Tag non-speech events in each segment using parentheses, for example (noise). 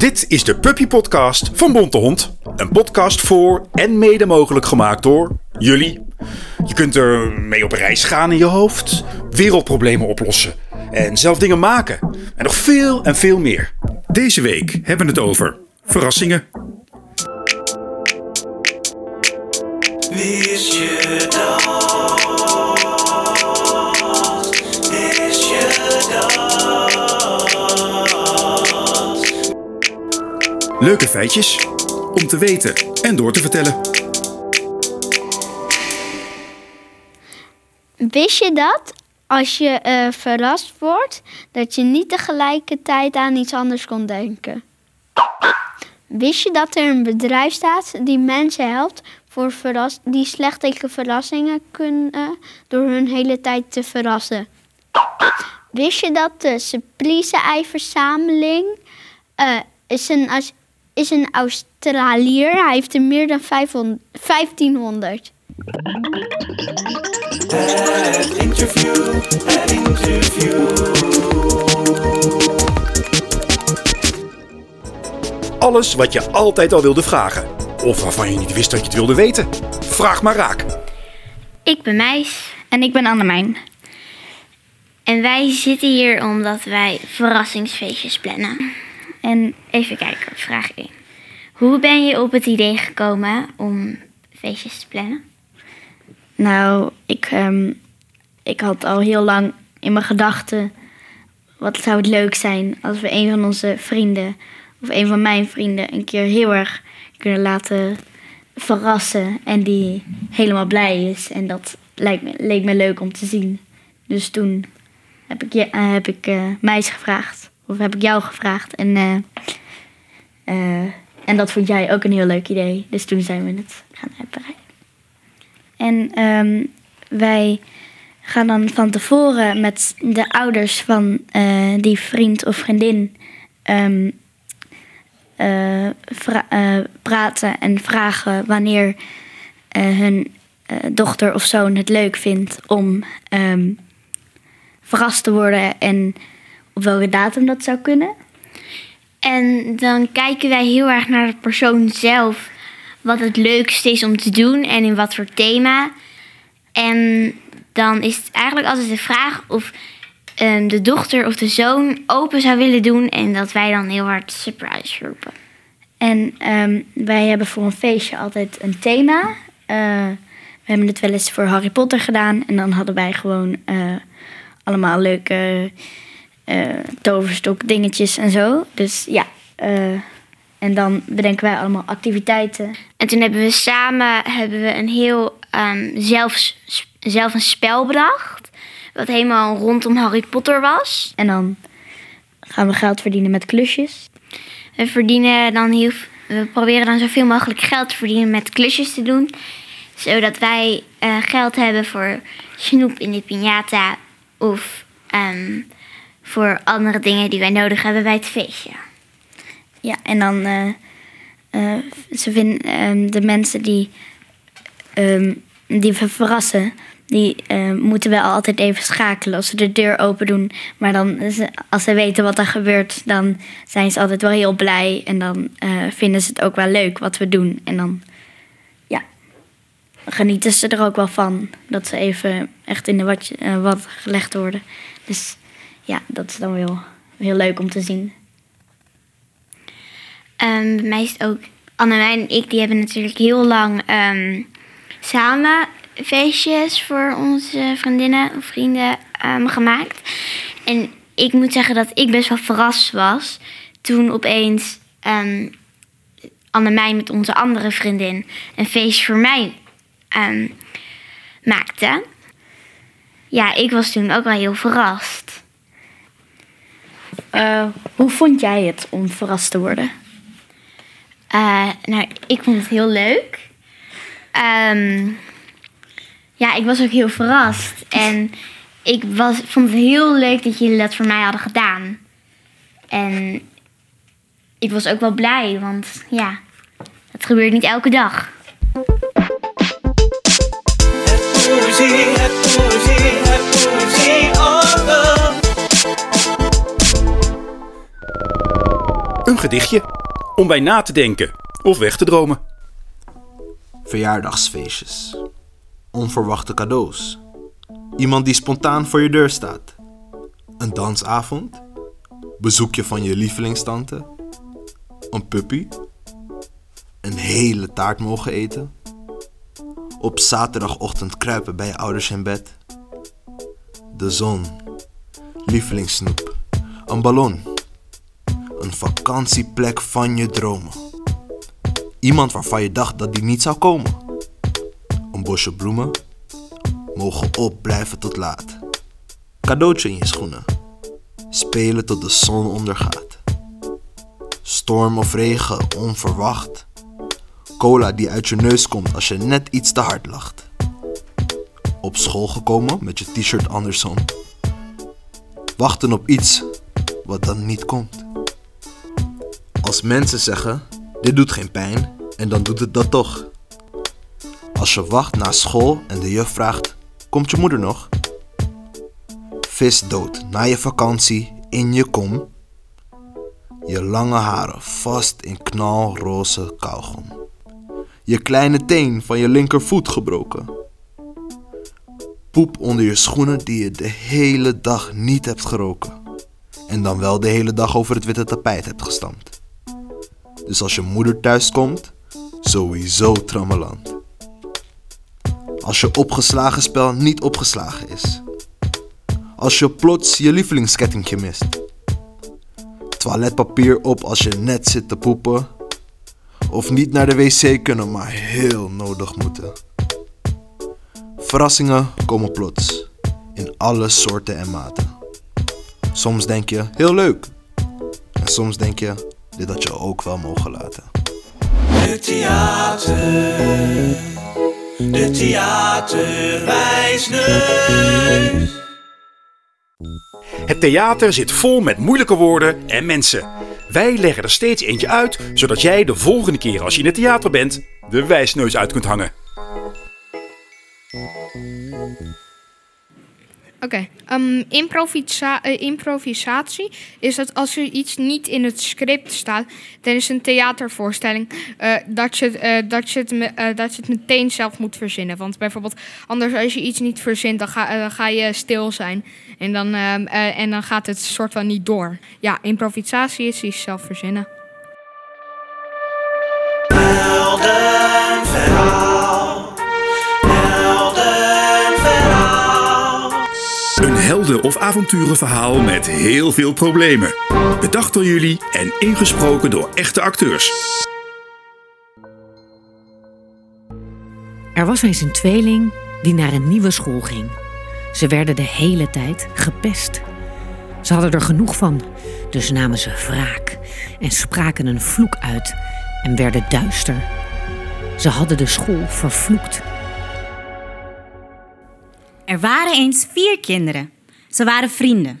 Dit is de Puppy Podcast van Bonte Hond. Een podcast voor en mede mogelijk gemaakt door jullie. Je kunt er mee op reis gaan in je hoofd, wereldproblemen oplossen en zelf dingen maken. En nog veel en veel meer. Deze week hebben we het over verrassingen. Wist je dat? Leuke feitjes om te weten en door te vertellen. Wist je dat als je eh, verrast wordt, dat je niet tegelijkertijd aan iets anders kon denken? Wist je dat er een bedrijf staat die mensen helpt voor verras die slecht tegen verrassingen kunnen door hun hele tijd te verrassen? Wist je dat de Surprise-ei-verzameling eh, is, een, is een Australiër? Hij heeft er meer dan 500, 1500. Het interview, het interview. Alles wat je altijd al wilde vragen. Of waarvan je niet wist dat je het wilde weten. Vraag maar raak. Ik ben Meis. En ik ben Annemijn. En wij zitten hier omdat wij verrassingsfeestjes plannen. En even kijken, vraag 1. Hoe ben je op het idee gekomen om feestjes te plannen? Nou, ik, ehm, ik had al heel lang in mijn gedachten... wat zou het leuk zijn als we een van onze vrienden... of een van mijn vrienden een keer heel erg kunnen laten verrassen... en die helemaal blij is. En dat lijkt me, leek me leuk om te zien. Dus toen heb ik, je, eh, heb ik eh, gevraagd. Of heb ik jou gevraagd. En, eh, eh, en dat vond jij ook een heel leuk idee. Dus toen zijn we het gaan uitbreiden. En ehm, wij gaan dan van tevoren met de ouders van eh, die vriend of vriendin ehm, eh, eh, praten en vragen wanneer hun dochter of zoon het leuk vindt om ehm, verrast te worden en op welke datum dat zou kunnen. En dan kijken wij heel erg naar de persoon zelf. Wat het leukste is om te doen en in wat voor thema. En dan is het eigenlijk altijd de vraag of ehm, de dochter of de zoon open zou willen doen. En dat wij dan heel hard surprise roepen. En ehm, wij hebben voor een feestje altijd een thema. Eh, we hebben het wel eens voor Harry Potter gedaan. En dan hadden wij gewoon eh, allemaal leuke toverstok dingetjes en zo. Dus ja. eh, en dan bedenken wij allemaal activiteiten. En toen hebben we samen hebben we een heel ehm, zelf, zelf een spel bedacht. Wat helemaal rondom Harry Potter was. En dan gaan we geld verdienen met klusjes. We verdienen dan heel, we proberen dan zoveel mogelijk geld te verdienen met klusjes te doen. Zodat wij eh, geld hebben voor snoep in de piñata. Of ehm, voor andere dingen die wij nodig hebben bij het feestje. Ja, en dan eh, eh, ze vinden ehm, de mensen die, ehm, die we verrassen, die eh, moeten wel altijd even schakelen als ze de deur open doen. Maar dan, als ze weten wat er gebeurt, dan zijn ze altijd wel heel blij. En dan vinden ze het ook wel leuk wat we doen. En dan, ja, genieten ze er ook wel van. Dat ze even echt in de wat gelegd worden. Dus ja, dat is dan wel heel leuk om te zien. Ehm, bij mij is het ook, Annemijn en ik, die hebben natuurlijk heel lang ehm, samen feestjes voor onze vriendinnen of vrienden ehm, gemaakt. En ik moet zeggen dat ik best wel verrast was toen opeens ehm Annemijn met onze andere vriendin een feestje voor mij ehm, maakte. Ja, ik was toen ook wel heel verrast. Eh, hoe vond jij het om verrast te worden? Eh, nou, ik vond het heel leuk. Ehm, ja, ik was ook heel verrast. En ik was, vond het heel leuk dat jullie dat voor mij hadden gedaan. En ik was ook wel blij, want ja, dat gebeurt niet elke dag. het het album. Een gedichtje om bij na te denken of weg te dromen. Verjaardagsfeestjes. Onverwachte cadeaus. Iemand die spontaan voor je deur staat. Een dansavond. Bezoekje van je lievelingstante. Een puppy. Een hele taart mogen eten. Op zaterdagochtend kruipen bij je ouders in bed. De zon. Lievelingssnoep. Een ballon. Een vakantieplek van je dromen. Iemand waarvan je dacht dat die niet zou komen. Een bosje bloemen. Mogen opblijven tot laat. Cadeautje in je schoenen. Spelen tot de zon ondergaat. Storm of regen, onverwacht. Cola die uit je neus komt als je net iets te hard lacht. Op school gekomen met je t-shirt andersom. Wachten op iets wat dan niet komt. Als mensen zeggen, dit doet geen pijn, en dan doet het dat toch. Als je wacht na school en de juf vraagt, komt je moeder nog? Vis dood na je vakantie in je kom. Je lange haren vast in knalroze kauwgom. Je kleine teen van je linkervoet gebroken. Poep onder je schoenen die je de hele dag niet hebt geroken. En dan wel de hele dag over het witte tapijt hebt gestampt. Dus als je moeder thuis komt, sowieso trammeland. Als je opgeslagen spel niet opgeslagen is. Als je plots je lievelingskettingje mist. Toiletpapier op als je net zit te poepen. Of niet naar de wc kunnen, maar heel nodig moeten. Verrassingen komen plots. In alle soorten en maten. Soms denk je, heel leuk. En soms denk je, dit had je ook wel mogen laten. De theater, de theaterwijsneus. Het theater zit vol met moeilijke woorden en mensen. Wij leggen er steeds eentje uit, zodat jij de volgende keer als je in het theater bent, de wijsneus uit kunt hangen. Oké, ehm, eh, improvisatie is dat als er iets niet in het script staat tijdens een theatervoorstelling, dat, je, eh, dat, je het, eh, dat je het meteen zelf moet verzinnen. Want bijvoorbeeld, anders als je iets niet verzint, dan ga, ga je stil zijn. En dan, ehm, eh, en dan gaat het soort van niet door. Ja, improvisatie is iets zelf verzinnen. Of avonturenverhaal met heel veel problemen. Bedacht door jullie en ingesproken door echte acteurs. Er was eens een tweeling die naar een nieuwe school ging. Ze werden de hele tijd gepest. Ze hadden er genoeg van, dus namen ze wraak en spraken een vloek uit en werden duister. Ze hadden de school vervloekt. Er waren eens vier kinderen. Ze waren vrienden.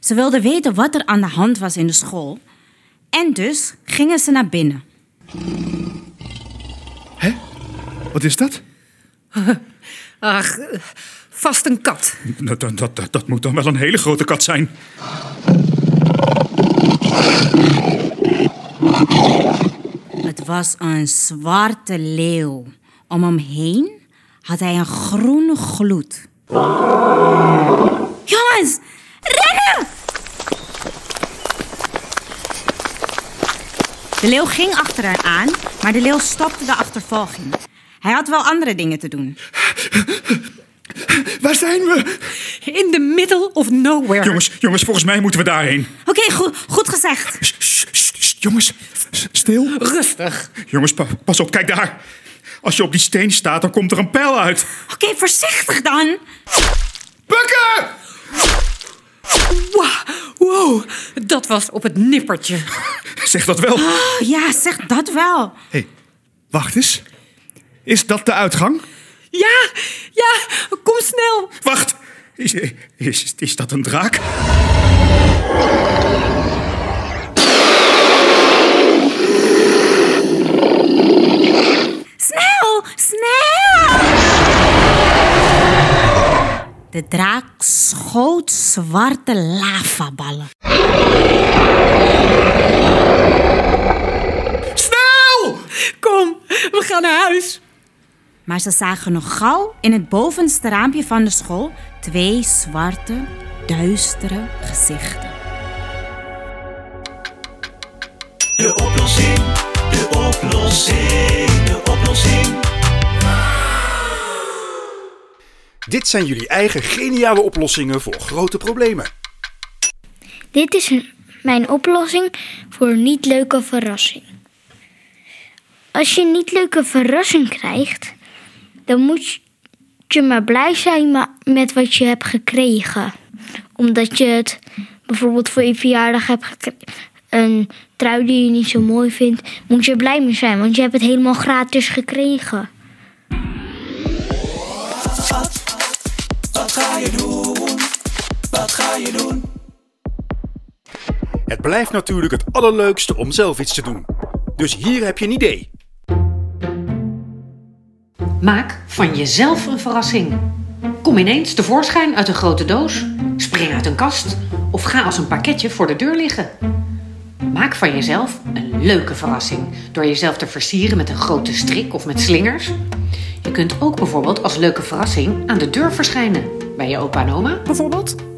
Ze wilden weten wat er aan de hand was in de school. En dus gingen ze naar binnen. Wat is dat? (laughs) Ach, vast een kat. Dat, dat, dat, dat moet dan wel een hele grote kat zijn. Het was een zwarte leeuw. Om hem heen had hij een groene gloed. Jongens, rennen! De leeuw ging achter haar aan, maar de leeuw stopte de achtervolging. Hij had wel andere dingen te doen. Waar zijn we? In the middle of nowhere. Jongens, jongens, volgens mij moeten we daarheen. Oké, goed, goed gezegd. Sst, sst, sst, sst, jongens, stil. Rustig. Jongens, pa- pas op, kijk daar. Als je op die steen staat, dan komt er een pijl uit. Oké, voorzichtig dan. Bukken! Wow, wow, dat was op het nippertje. Zeg dat wel. Oh, ja, zeg dat wel. hey, wacht eens. Is dat de uitgang? Ja, ja, kom snel. Wacht, is, is, is dat een draak? Snel, snel! De draak schoot zwarte lavaballen. Snel! Kom, we gaan naar huis. Maar ze zagen nog gauw in het bovenste raampje van de school twee zwarte, duistere gezichten. De oplossing, de oplossing, de oplossing. Dit zijn jullie eigen geniale oplossingen voor grote problemen. Dit is mijn oplossing voor niet leuke verrassing. Als je niet leuke verrassing krijgt, dan moet je maar blij zijn met wat je hebt gekregen. Omdat je het bijvoorbeeld voor je verjaardag hebt gekregen. Een trui die je niet zo mooi vindt, moet je blij mee zijn, want je hebt het helemaal gratis gekregen. Wat ga je doen? Wat ga je doen? Het blijft natuurlijk het allerleukste om zelf iets te doen. Dus hier heb je een idee. Maak van jezelf een verrassing. Kom ineens tevoorschijn uit een grote doos, spring uit een kast of ga als een pakketje voor de deur liggen. Maak van jezelf een leuke verrassing door jezelf te versieren met een grote strik of met slingers. Je kunt ook bijvoorbeeld als leuke verrassing aan de deur verschijnen. Bij je opa en oma bijvoorbeeld.